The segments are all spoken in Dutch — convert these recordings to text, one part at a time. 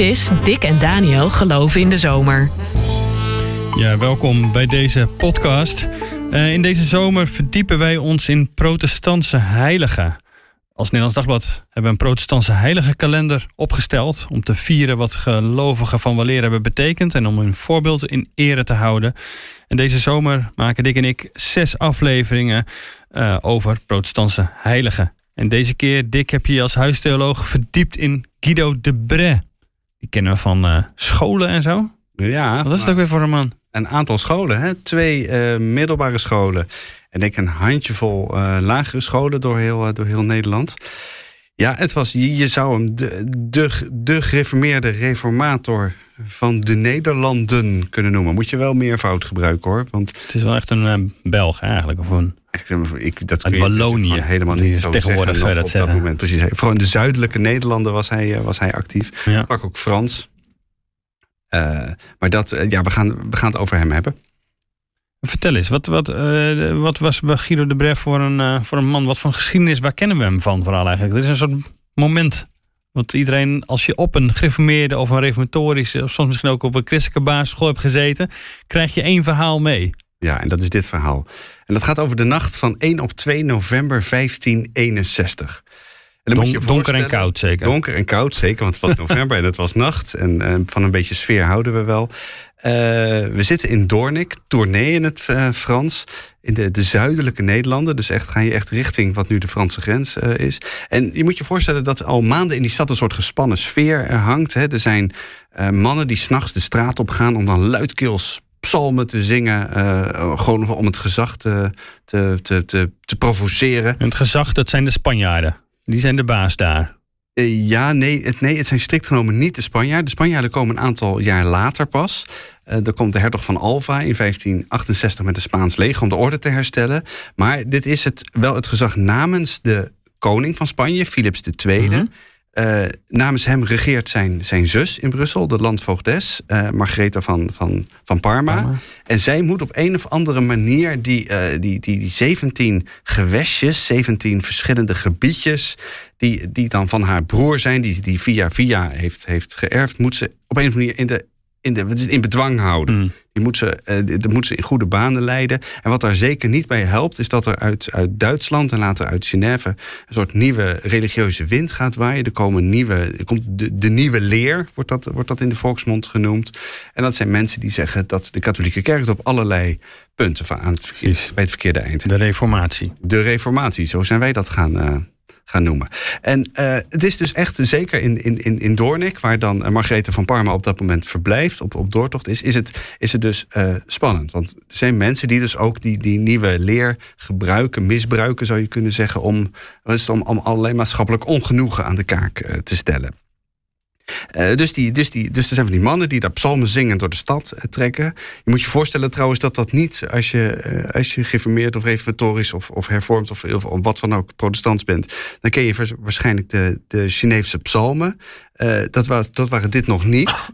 is Dick en Daniel geloven in de zomer. Ja, welkom bij deze podcast. Uh, in deze zomer verdiepen wij ons in protestantse heiligen. Als Nederlands Dagblad hebben we een protestantse heilige kalender opgesteld... om te vieren wat gelovigen van weleer hebben betekend... en om hun voorbeeld in ere te houden. En deze zomer maken Dick en ik zes afleveringen uh, over protestantse heiligen. En deze keer, Dick, heb je als huistheoloog verdiept in Guido de Bray. Die kennen we van uh, scholen en zo. Ja. Wat is het ook weer voor een man? Een aantal scholen, hè? twee uh, middelbare scholen. En ik een handjevol uh, lagere scholen door heel, door heel Nederland. Ja, het was, je, zou hem de, de, de gereformeerde reformator van de Nederlanden kunnen noemen. Moet je wel meer fout gebruiken hoor. Want het is wel echt een uh, Belg eigenlijk. Of een, ik, dat uit Wallonië. helemaal niet zo Tegenwoordig zou je dat op zeggen. Dat moment. Precies. Vooral in de zuidelijke Nederlanden was hij, was hij actief. Ja. Pak ook Frans. Uh, maar dat, ja, we gaan, we gaan het over hem hebben. Vertel eens, wat, wat, uh, wat was Guido de Bref voor een, voor een man? Wat voor geschiedenis, waar kennen we hem van vooral eigenlijk? Dit is een soort moment want iedereen, als je op een gereformeerde of een reformatorische, of soms misschien ook op een christelijke basisschool hebt gezeten, krijg je één verhaal mee. Ja, en dat is dit verhaal. En dat gaat over de nacht van 1 op 2 november 1561. En dan Don, moet je donker en koud zeker. Donker en koud zeker, want het was november en het was nacht. En uh, van een beetje sfeer houden we wel. Uh, we zitten in Doornik, Tournee in het uh, Frans. In de, de zuidelijke Nederlanden. Dus echt ga je echt richting wat nu de Franse grens is. En je moet je voorstellen dat al maanden in die stad een soort gespannen sfeer hangt. Hè. Er zijn mannen die s'nachts de straat op gaan om dan luidkeels psalmen te zingen. Uh, gewoon om het gezag te, te, te, te, te provoceren. En het gezag, dat zijn de Spanjaarden. Die zijn de baas daar. Uh, ja, nee het, nee, het zijn strikt genomen niet de Spanjaarden. De Spanjaarden komen een aantal jaar later pas. Uh, er komt de hertog van Alva in 1568 met een Spaans leger om de orde te herstellen. Maar dit is het, wel het gezag namens de koning van Spanje, Philips II. -hmm. Uh, namens hem regeert zijn, zijn zus in Brussel, de landvoogdes, uh, Margaretha van, van, van Parma. Parma. En zij moet op een of andere manier die, uh, die, die, die 17 gewestjes, 17 verschillende gebiedjes, die, die dan van haar broer zijn, die, die via via heeft, heeft geërfd, moet ze op een of andere manier in de, in, de, in bedwang houden. Mm. Die moet ze, uh, dat moet ze in goede banen leiden. En wat daar zeker niet bij helpt, is dat er uit, uit Duitsland en later uit Genève een soort nieuwe religieuze wind gaat waaien. Er komen nieuwe, er komt de, de nieuwe leer, wordt dat, wordt dat in de volksmond genoemd. En dat zijn mensen die zeggen dat de katholieke kerk het op allerlei punten van aan het verkeer, bij het verkeerde eind. De reformatie. De reformatie, zo zijn wij dat gaan. Uh, gaan noemen. En uh, het is dus echt, zeker in, in, in Doornik, waar dan uh, van Parma op dat moment verblijft, op, op doortocht, is, is, het, is het dus uh, spannend. Want er zijn mensen die dus ook die, die nieuwe leer gebruiken, misbruiken zou je kunnen zeggen, om, om, om allerlei maatschappelijk ongenoegen aan de kaak te stellen. Uh, dus, die, dus, die, dus er zijn van die mannen die daar psalmen zingen door de stad uh, trekken. Je moet je voorstellen trouwens dat dat niet als je, uh, als je geformeerd of reformatorisch of, of hervormd of, of, wat van ook protestants bent. Dan ken je waarschijnlijk de, de Geneefse psalmen. dat, was, dat waren dit nog niet.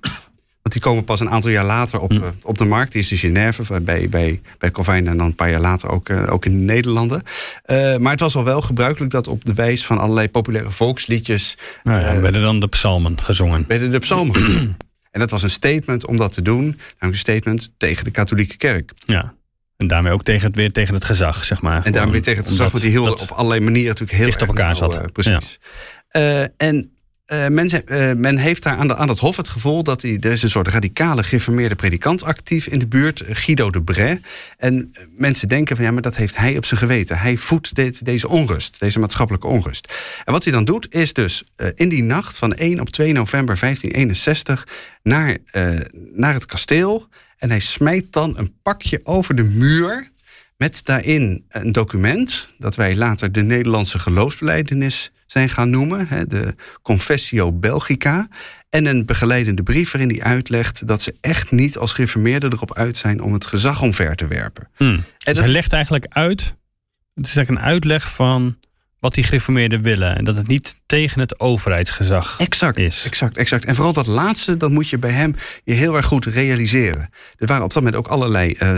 Want die komen pas een aantal jaar later op, Hm. op de markt. Die is in Genève bij, bij, bij Calvijn en dan een paar jaar later ook, ook in de Nederlanden. Uh, maar het was al wel gebruikelijk dat op de wijs van allerlei populaire volksliedjes... Nou ja, uh, werden dan de psalmen gezongen. Werden de psalmen gezongen. En dat was een statement om dat te doen. Namelijk een statement tegen de katholieke kerk. Ja. En daarmee ook tegen het, weer tegen het gezag, zeg maar. En daarmee tegen het gezag, want die hielden op allerlei manieren natuurlijk heel dicht op elkaar zat. Precies. Ja. en uh, men, uh, men, heeft daar aan, aan het hof het gevoel dat hij, er is een soort radicale geformeerde predikant actief in de buurt, Guido de Bray. En mensen denken van ja, maar dat heeft hij op zijn geweten. Hij voedt dit, deze onrust, deze maatschappelijke onrust. En wat hij dan doet, is dus in die nacht van 1 op 2 november 1561 naar, naar het kasteel. En hij smijt dan een pakje over de muur. Met daarin een document dat wij later de Nederlandse geloofsbeleidenis zijn gaan noemen, de Confessio Belgica. En een begeleidende brief waarin hij uitlegt dat ze echt niet als gereformeerden erop uit zijn om het gezag omver te werpen. Hmm. En dus dat... hij legt eigenlijk uit, het is eigenlijk een uitleg van wat die gereformeerden willen. En dat het niet tegen het overheidsgezag Exact, is. exact, exact. En vooral dat laatste, dat moet je bij hem je heel erg goed realiseren. Er waren op dat moment ook allerlei uh,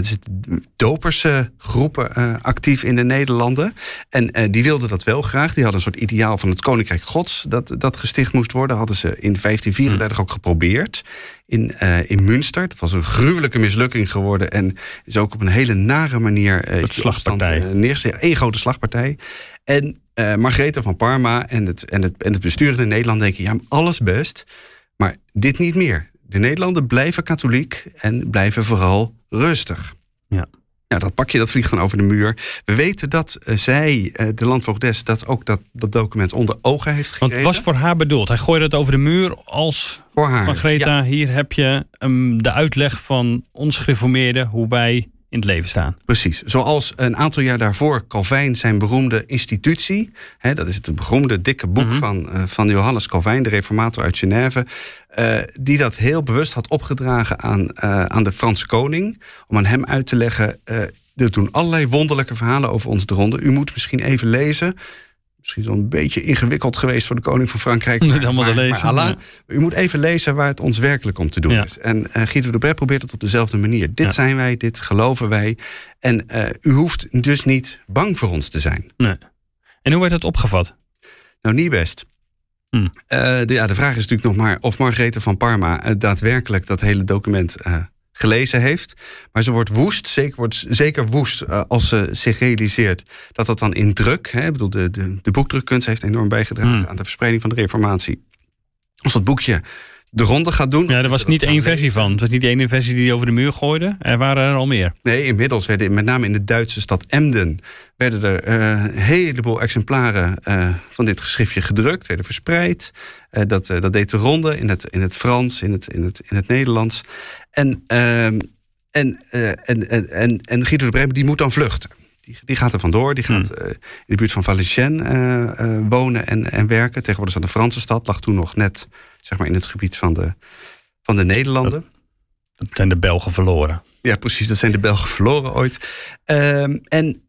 dopersgroepen uh, actief in de Nederlanden. En uh, die wilden dat wel graag. Die hadden een soort ideaal van het Koninkrijk Gods dat, dat gesticht moest worden. Hadden ze in 1534 hmm. ook geprobeerd. In, uh, in Münster. Dat was een gruwelijke mislukking geworden. En is ook op een hele nare manier. Uh, slagpartij. Eén grote slagpartij. En uh, Margaretha van Parma en het, en, het, en het bestuur in Nederland denken: ja, alles best, maar dit niet meer. De Nederlanden blijven katholiek en blijven vooral rustig. Ja. Nou, dat pakje dat vliegt dan over de muur. We weten dat uh, zij, uh, de landvoogdes, dat ook dat, dat document onder ogen heeft gekregen. Want het was voor haar bedoeld. Hij gooide het over de muur als voor haar. Margaretha, ja. hier heb je um, de uitleg van ons gereformeerden, hoe wij in het leven staan. Precies. Zoals een aantal jaar daarvoor Calvijn zijn beroemde institutie, hè, dat is het beroemde dikke boek mm -hmm. van, uh, van Johannes Calvijn, de reformator uit Genève, uh, die dat heel bewust had opgedragen aan, uh, aan de Franse koning, om aan hem uit te leggen. er doen allerlei wonderlijke verhalen over ons de ronde. U moet misschien even lezen misschien wel een beetje ingewikkeld geweest voor de koning van Frankrijk. Niet allemaal lezen. Maar, Allah, u moet even lezen waar het ons werkelijk om te doen ja. is. En uh, Guido de Bret probeert het op dezelfde manier. Dit ja. zijn wij, dit geloven wij. En uh, u hoeft dus niet bang voor ons te zijn. Nee. En hoe werd het opgevat? Nou, niet best. Hm. Uh, de, ja, de vraag is natuurlijk nog maar of Margarethe van Parma daadwerkelijk dat hele document gelezen heeft. Maar ze wordt woest, zeker, wordt zeker woest uh, als ze zich realiseert dat dat dan in druk, hè, ik bedoel, de, de, de boekdrukkunst heeft enorm bijgedragen Hmm. aan de verspreiding van de reformatie. Als dat boekje de ronde gaat doen. Ja, er was niet één versie van. Het was niet de ene versie die over de muur gooide. Er waren er al meer. Nee, inmiddels werden met name in de Duitse stad Emden werden er uh, een heleboel exemplaren uh, van dit geschriftje gedrukt, werden verspreid. Uh, dat, dat deed de ronde in het, in het Frans, in het, in het, in het Nederlands. En, en, en, en, en, en Guido de Bremen die moet dan vluchten. Die, die gaat er vandoor. Die gaat Hmm. in de buurt van Valenciennes wonen en, en werken. Tegenwoordig is dat de Franse stad. Lag toen nog net zeg maar, in het gebied van de, van de Nederlanden. Dat zijn de Belgen verloren. Ja, precies. Dat zijn de Belgen verloren ooit. Um, en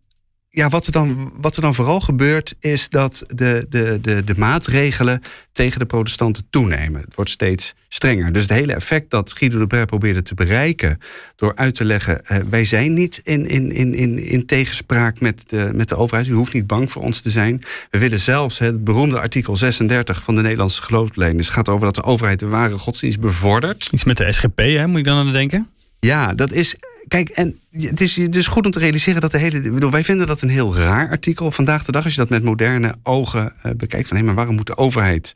ja, wat er, dan, wat er dan vooral gebeurt, is dat de, de, de, de maatregelen tegen de protestanten toenemen. Het wordt steeds strenger. Dus het hele effect dat Guido de Brij probeerde te bereiken door uit te leggen: uh, wij zijn niet in, in, in, in, in tegenspraak met de, met de overheid. U hoeft niet bang voor ons te zijn. We willen zelfs het beroemde artikel 36 van de Nederlandse geloofsbelijdenis gaat over dat de overheid de ware godsdienst bevordert. Iets met de SGP, hè? moet ik dan aan denken? Ja, dat is. Kijk, en het is dus goed om te realiseren dat de hele. Bedoel, wij vinden dat een heel raar artikel vandaag de dag. Als je dat met moderne ogen uh, bekijkt. Van hé, maar waarom moet de overheid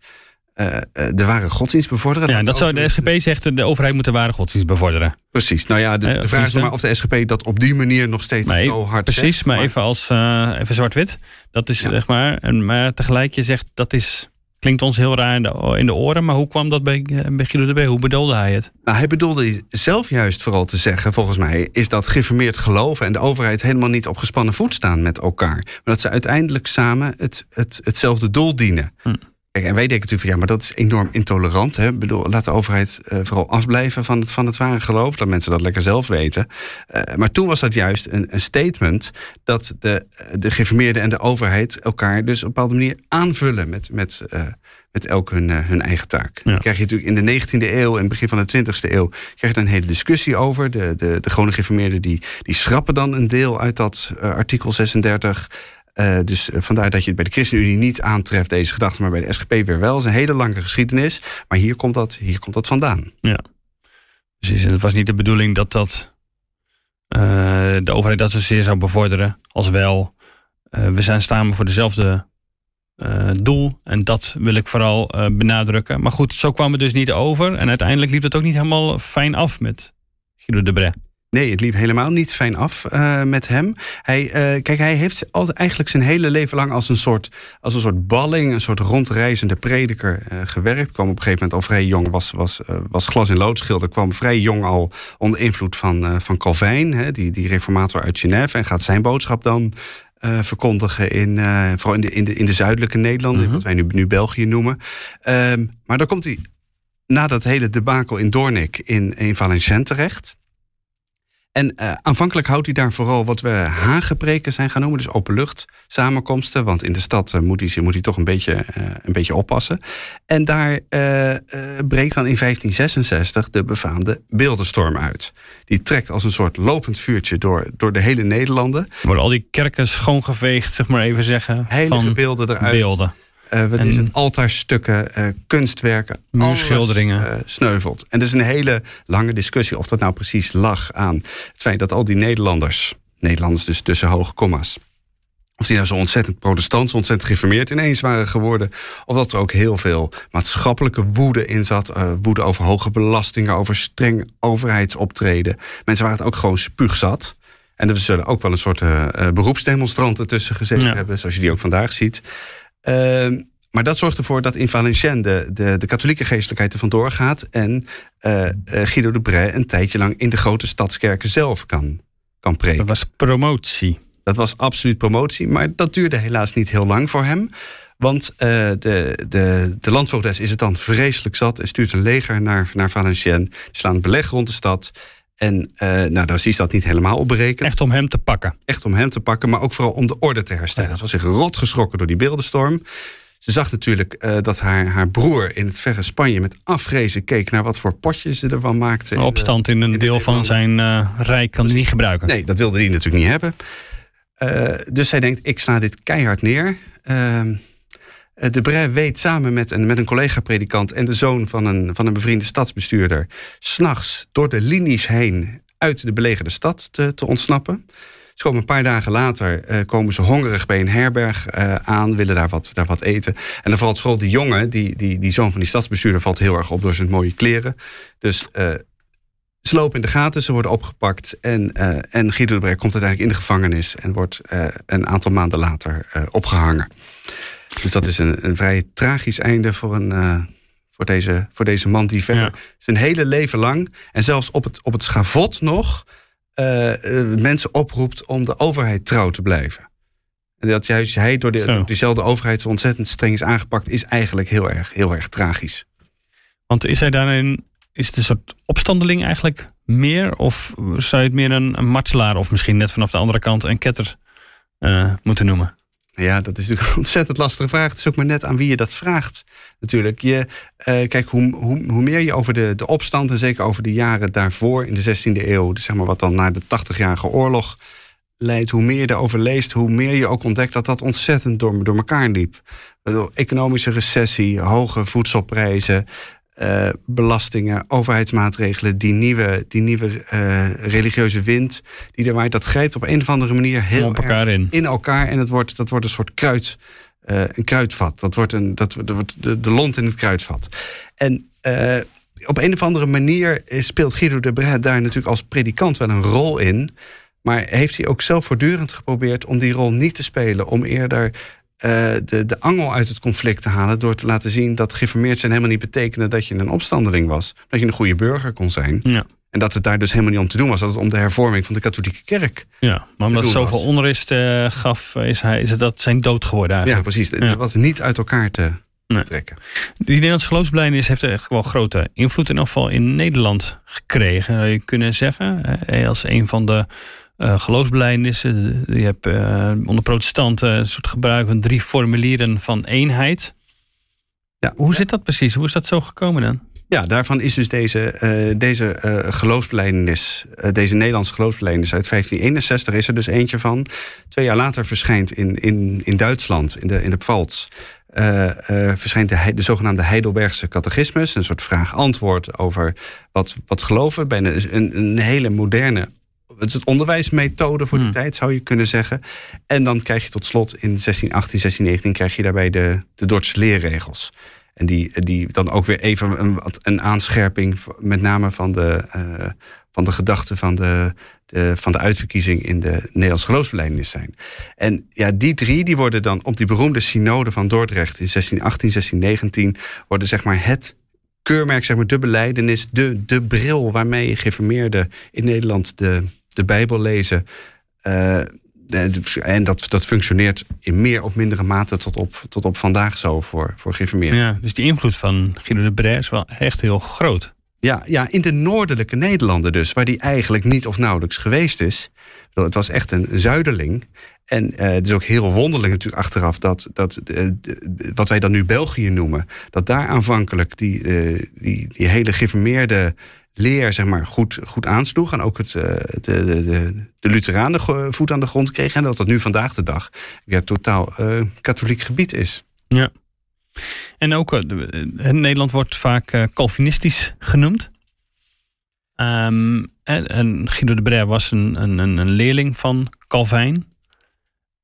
uh, uh, de ware godsdienst bevorderen? Ja, dat zou de SGP zegt, de overheid moet de ware godsdienst bevorderen. Precies. Nou ja, de, de vraag is maar of de SGP dat op die manier nog steeds zo hard Precies, zegt, maar, maar even als even zwart-wit. Dat is ja. zeg maar. En, maar tegelijk, je zegt dat is klinkt ons heel raar in de, in de, oren, maar hoe kwam dat bij, bij Guido de B? Hoe bedoelde hij het? Nou, hij bedoelde zelf juist vooral te zeggen, volgens mij, is dat geformeerd geloven en de overheid helemaal niet op gespannen voet staan met elkaar. Maar dat ze uiteindelijk samen het, het, hetzelfde doel dienen. Hm. Kijk, en wij denken natuurlijk van ja, maar dat is enorm intolerant. Hè? Ik bedoel, laat de overheid uh, vooral afblijven van het, van het ware geloof. Dat mensen dat lekker zelf weten. Uh, maar toen was dat juist een, een statement dat de, de geformeerden en de overheid elkaar dus op een bepaalde manier aanvullen met, met, uh, met elk hun, hun eigen taak. Ja. Dan krijg je natuurlijk in de 19e eeuw en begin van de 20e eeuw krijg je een hele discussie over. De, de, de gewone geformeerden die, die schrappen dan een deel uit dat artikel 36. Uh, dus vandaar dat je het bij de ChristenUnie niet aantreft, deze gedachte, maar bij de SGP weer wel. Het is een hele lange geschiedenis, maar hier komt dat, hier komt dat vandaan. Ja, precies. En het was niet de bedoeling dat dat uh, de overheid dat zozeer zou bevorderen, als wel we zijn samen voor dezelfde doel. En dat wil ik vooral benadrukken. Maar goed, zo kwam het dus niet over. En uiteindelijk liep het ook niet helemaal fijn af met Guido de Bret. Nee, het liep helemaal niet fijn af uh, met hem. Hij, uh, kijk, hij heeft altijd eigenlijk zijn hele leven lang als een soort, als een soort balling, een soort rondreizende prediker uh, gewerkt. Kwam op een gegeven moment al vrij jong, was, was, was glas- en loodschilder, kwam vrij jong al onder invloed van, van Calvijn, hè, die, die reformator uit Genève, en gaat zijn boodschap dan uh, verkondigen in, uh, vooral in de, in, de, in de zuidelijke Nederlanden, -hmm. wat wij nu, nu België noemen. Um, maar dan komt hij na dat hele debakel in Doornik in, in Valenciennes terecht. En uh, aanvankelijk houdt hij daar vooral wat we hagepreken zijn gaan noemen. Dus openlucht samenkomsten. Want in de stad uh, moet, hij, moet hij toch een beetje, uh, een beetje oppassen. En daar breekt dan in 1566 de befaamde beeldenstorm uit. Die trekt als een soort lopend vuurtje door, door de hele Nederlanden. Worden al die kerken schoongeveegd, zeg maar even zeggen. Heilige van beelden eruit. Beelden. Uh, wat En- is het? Altaarstukken, uh, kunstwerken. Muurschilderingen. uh, sneuvelt. En er is een hele lange discussie of dat nou precies lag aan het feit dat al die Nederlanders, Nederlanders dus tussen hoge komma's, of die nou zo ontzettend protestant, zo ontzettend gereformeerd ineens waren geworden. Of dat er ook heel veel maatschappelijke woede in zat. Uh, woede over hoge belastingen, over streng overheidsoptreden. Mensen waren het ook gewoon spuugzat. En er zullen ook wel een soort uh, beroepsdemonstranten tussen gezeten Ja. hebben, zoals je die ook vandaag ziet. Uh, maar dat zorgt ervoor dat in Valenciennes de, de, de katholieke geestelijkheid er vandoor gaat. En uh, Guido de Bray een tijdje lang in de grote stadskerken zelf kan, kan preken. Dat was promotie. Dat was absoluut promotie, maar dat duurde helaas niet heel lang voor hem. Want uh, de, de, de landvoogdes is het dan vreselijk zat en stuurt een leger naar, naar Valenciennes. Die slaan beleg rond de stad. En uh, nou, daar is dat niet helemaal op berekend. Echt om hem te pakken. Echt om hem te pakken, maar ook vooral om de orde te herstellen. Ja. Ze was zich rot geschrokken door die beeldenstorm. Ze zag natuurlijk uh, dat haar, haar broer in het verre Spanje met afgrezen keek naar wat voor potjes ze ervan maakte. Een opstand in een in deel van zijn uh, rijk kan hij niet gebruiken. Nee, dat wilde hij natuurlijk niet hebben. Dus zij denkt, ik sla dit keihard neer. Ehm, de Bray weet samen met een, met een collega-predikant en de zoon van een, van een bevriende stadsbestuurder... s'nachts door de linies heen uit de belegerde stad te, te ontsnappen. Ze komen een paar dagen later, uh, komen ze hongerig bij een herberg uh, aan, willen daar wat, daar wat eten. En dan valt vooral die jongen, die, die, die zoon van die stadsbestuurder, valt heel erg op door zijn mooie kleren. Dus ze lopen in de gaten, ze worden opgepakt. En, en Guido de Brek komt uiteindelijk in de gevangenis en wordt een aantal maanden later opgehangen. Dus dat is een, een vrij tragisch einde voor, een, voor, deze, voor deze man die verder ja. zijn hele leven lang en zelfs op het, op het schavot nog uh, uh, mensen oproept om de overheid trouw te blijven. En dat juist hij door, de, door diezelfde overheid zo ontzettend streng is aangepakt, is eigenlijk heel erg, heel erg tragisch. Want is hij daarin, is het een soort opstandeling eigenlijk meer? Of zou je het meer een, een martelaar of misschien net vanaf de andere kant een ketter uh, moeten noemen? Ja, dat is natuurlijk een ontzettend lastige vraag. Het is ook maar net aan wie je dat vraagt. Natuurlijk. Je, uh, kijk, hoe, hoe, hoe, meer je over de, de opstand en zeker over de jaren daarvoor in de 16e eeuw, dus zeg maar wat dan naar de 80-jarige oorlog leidt, hoe meer je erover leest, hoe meer je ook ontdekt dat dat ontzettend door, door elkaar liep. Economische recessie, hoge voedselprijzen, uh, belastingen, overheidsmaatregelen, die nieuwe, die nieuwe uh, religieuze wind die er waait, dat grijpt op een of andere manier heel op elkaar in. in elkaar en het wordt, dat wordt een soort kruid, uh, een kruidvat. Dat wordt, een, dat, dat wordt de, de lont in het kruidvat. En op een of andere manier speelt Guido de Bray daar natuurlijk als predikant wel een rol in. Maar heeft hij ook zelf voortdurend geprobeerd om die rol niet te spelen, om eerder de, de angel uit het conflict te halen. door te laten zien dat geïnformeerd zijn helemaal niet betekende dat je een opstandeling was. Dat je een goede burger kon zijn. Ja. En dat het daar dus helemaal niet om te doen was. Dat het om de hervorming van de katholieke kerk. Ja, maar omdat zoveel was. onrust uh, gaf, is, hij, is dat zijn dood geworden eigenlijk. Ja, precies. Ja. was niet uit elkaar te nee. trekken. Die Nederlandse geloofsbelijdenis heeft eigenlijk wel grote invloed in afval in Nederland gekregen. Zou je kunnen zeggen. Als een van de uh, geloofsbelijdenissen. Je hebt uh, onder protestanten een soort gebruik van drie formulieren van eenheid. Ja. Hoe zit dat precies? Hoe is dat zo gekomen dan? Ja, daarvan is dus deze, uh, deze uh, geloofsbelijdenis, uh, deze Nederlandse geloofsbelijdenis uit 1561 is er dus eentje van. Twee jaar later verschijnt in, in, in Duitsland, in de, in de Pfalz, verschijnt de, de zogenaamde Heidelbergse catechismus. Een soort vraag-antwoord over wat, wat geloven. Bijna een, een hele moderne het is het onderwijsmethode voor die hmm. tijd, zou je kunnen zeggen. En dan krijg je tot slot in 1618, 1619 krijg je daarbij de, de Dordtse leerregels. En die, die dan ook weer even een, een aanscherping, met name van de, uh, van de gedachten van de, de, van de uitverkiezing in de Nederlandse geloofsbelijdenis zijn. En ja, die drie die worden dan op die beroemde synode van Dordrecht in 1618, 1619, worden zeg maar het keurmerk, zeg maar de beleidenis, de, de bril waarmee geïnformeerden in Nederland de, de Bijbel lezen. Uh, en dat, dat functioneert in meer of mindere mate tot op, tot op vandaag zo voor, voor geïnformeerden. Ja, dus die invloed van Guido de Bray is wel echt heel groot. Ja, ja, in de noordelijke Nederlanden dus, waar die eigenlijk niet of nauwelijks geweest is. Het was echt een zuiderling. En uh, het is ook heel wonderlijk natuurlijk achteraf dat, dat uh, wat wij dan nu België noemen, dat daar aanvankelijk die, uh, die, die hele geformeerde leer zeg maar, goed, goed aansloeg. En ook het, de, de, de, de Lutheranen voet aan de grond kregen. En dat dat nu vandaag de dag weer totaal katholiek gebied is. Ja. En ook Nederland wordt vaak Calvinistisch genoemd. Um, en, Guido de Bray was een, een, een leerling van Calvijn.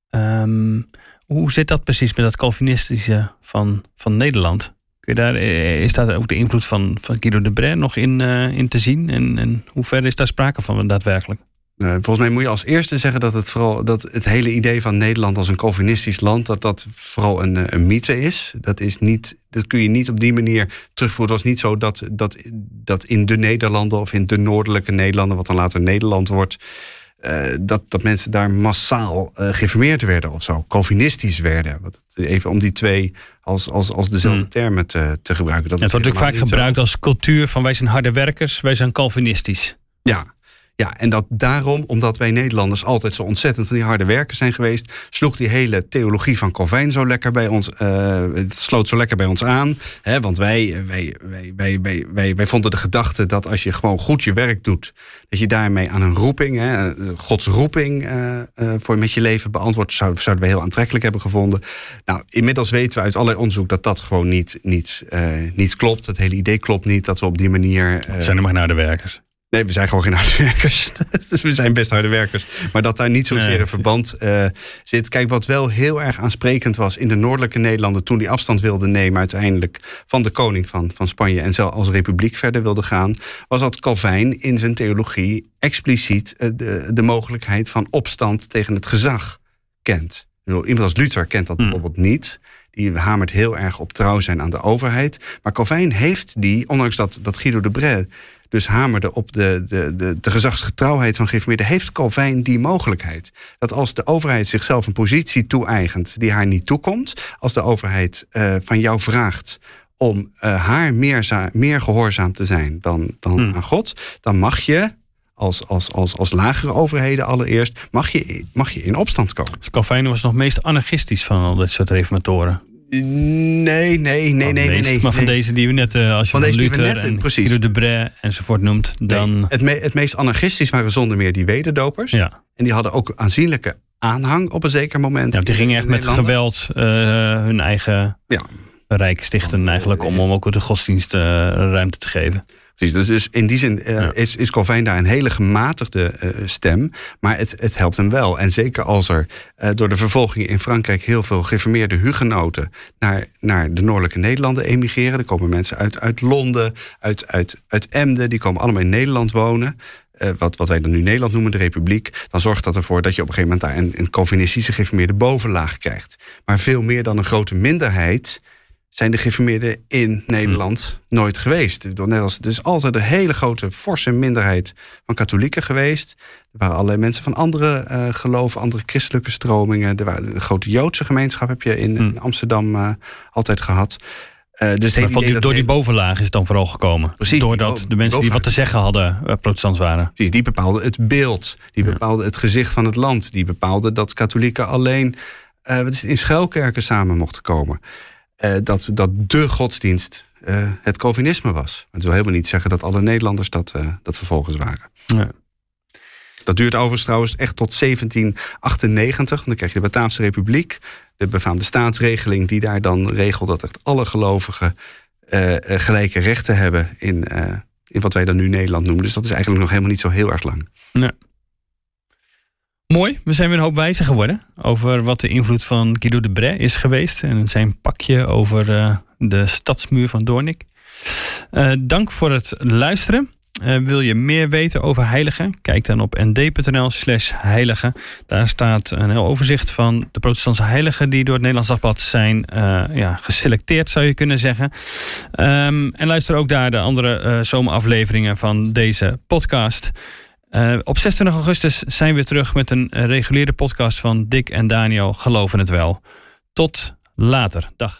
Um, hoe zit dat precies met dat Calvinistische van, van Nederland? Kun je daar, eh, is daar ook de invloed van, van Guido de Bray nog in, in te zien? En, en hoe ver is daar sprake van daadwerkelijk? Uh, volgens mij moet je als eerste zeggen dat het vooral dat het hele idee van Nederland als een Calvinistisch land, dat dat vooral een, een mythe is. Dat is niet, dat kun je niet op die manier terugvoeren. Het was niet zo dat, dat, dat in de Nederlanden of in de noordelijke Nederlanden, wat dan later Nederland wordt, uh, dat, dat mensen daar massaal uh, geïnformeerd werden of zo, Calvinistisch werden. Even om die twee als, als, als dezelfde hmm. termen te, te gebruiken. Dat het wordt natuurlijk vaak gebruikt als cultuur van wij zijn harde werkers, wij zijn Calvinistisch. Ja, ja, en dat daarom, omdat wij Nederlanders altijd zo ontzettend van die harde werkers zijn geweest, sloeg die hele theologie van Calvijn zo lekker bij ons, uh, het sloot zo lekker bij ons aan. Hè, want wij, wij, wij, wij, wij, wij, wij vonden de gedachte dat als je gewoon goed je werk doet, dat je daarmee aan een roeping, hè, Gods roeping, uh, uh, voor met je leven beantwoord, zouden, zouden we heel aantrekkelijk hebben gevonden. Nou, inmiddels weten we uit allerlei onderzoek dat dat gewoon niet, niet, niet klopt. Het hele idee klopt niet dat we op die manier. zijn er maar naar de werkers. Nee, we zijn gewoon geen harde werkers. we zijn best harde werkers. Maar dat daar niet zozeer nee. een verband uh, zit. Kijk, wat wel heel erg aansprekend was in de noordelijke Nederlanden. toen die afstand wilde nemen uiteindelijk van de koning van, van Spanje. en zelf als republiek verder wilde gaan. was dat Calvijn in zijn theologie expliciet uh, de, de mogelijkheid van opstand tegen het gezag kent. Iemand als Luther kent dat hmm. bijvoorbeeld niet. Die hamert heel erg op trouw zijn aan de overheid. Maar Calvijn heeft die, ondanks dat, dat Guido de Bray dus hamerde op de, de, de, de gezagsgetrouwheid van geïnformeerden, heeft Calvijn die mogelijkheid. Dat als de overheid zichzelf een positie toe-eigent die haar niet toekomt, als de overheid uh, van jou vraagt om uh, haar meer, meer gehoorzaam te zijn dan, dan hmm. aan God, dan mag je als, als, als, als lagere overheden allereerst, mag je, mag je in opstand komen. Dus Calvijn was nog meest anarchistisch van al dit soort reformatoren. Nee, nee, nee, nee, nee, nee. Maar van deze die we net, uh, als je van, van deze Luther net, en precies. de Bray enzovoort noemt, dan... Nee, het, me, het meest anarchistisch waren zonder meer die wederdopers. Ja. En die hadden ook aanzienlijke aanhang op een zeker moment. Ja, die gingen echt met geweld uh, hun eigen ja. rijk stichten eigenlijk... om, om ook de godsdienst uh, ruimte te geven. Precies, dus, dus in die zin uh, is, is Calvijn daar een hele gematigde uh, stem. Maar het, het helpt hem wel. En zeker als er uh, door de vervolging in Frankrijk heel veel geformeerde hugenoten naar, naar de noordelijke Nederlanden emigreren. Er komen mensen uit, uit Londen, uit, uit, uit Emden, die komen allemaal in Nederland wonen. wat, wat wij dan nu Nederland noemen, de Republiek. Dan zorgt dat ervoor dat je op een gegeven moment daar een, een Calvinistische geformeerde bovenlaag krijgt. Maar veel meer dan een grote minderheid zijn de geïnformeerden in Nederland nooit geweest. Net als, dus altijd een hele grote, forse minderheid van katholieken geweest. Er waren allerlei mensen van andere uh, geloven, andere christelijke stromingen. Er waren een grote Joodse gemeenschap heb je in, hm. Amsterdam uh, altijd gehad. Uh, dus die, door die bovenlaag is het dan vooral gekomen. Precies. Doordat de mensen die wat te zeggen hadden uh, protestant waren. Precies, die bepaalden het beeld. Die bepaalden het gezicht van het land. Die bepaalden dat katholieken alleen uh, in schuilkerken samen mochten komen. Uh, dat, dat de godsdienst uh, het Calvinisme was. Dat wil helemaal niet zeggen dat alle Nederlanders dat, uh, dat vervolgens waren. Ja. Dat duurt overigens trouwens echt tot 1798. Dan krijg je de Bataafse Republiek. De befaamde staatsregeling die daar dan regelt dat echt alle gelovigen gelijke rechten hebben in, in wat wij dan nu Nederland noemen. Dus dat is eigenlijk nog helemaal niet zo heel erg lang. Nee. Mooi, we zijn weer een hoop wijzer geworden over wat de invloed van Guido de Bray is geweest. En zijn pakje over uh, de stadsmuur van Doornik. Uh, dank voor het luisteren. Uh, wil je meer weten over heiligen? Kijk dan op nd.nl slash heiligen. Daar staat een heel overzicht van de protestantse heiligen... die door het Nederlands Dagblad zijn ja, geselecteerd, zou je kunnen zeggen. Um, en luister ook daar de andere zomerafleveringen van deze podcast... Uh, op 26 augustus zijn we terug met een reguliere podcast van Dick en Daniel Geloven het Wel. Tot later. Dag.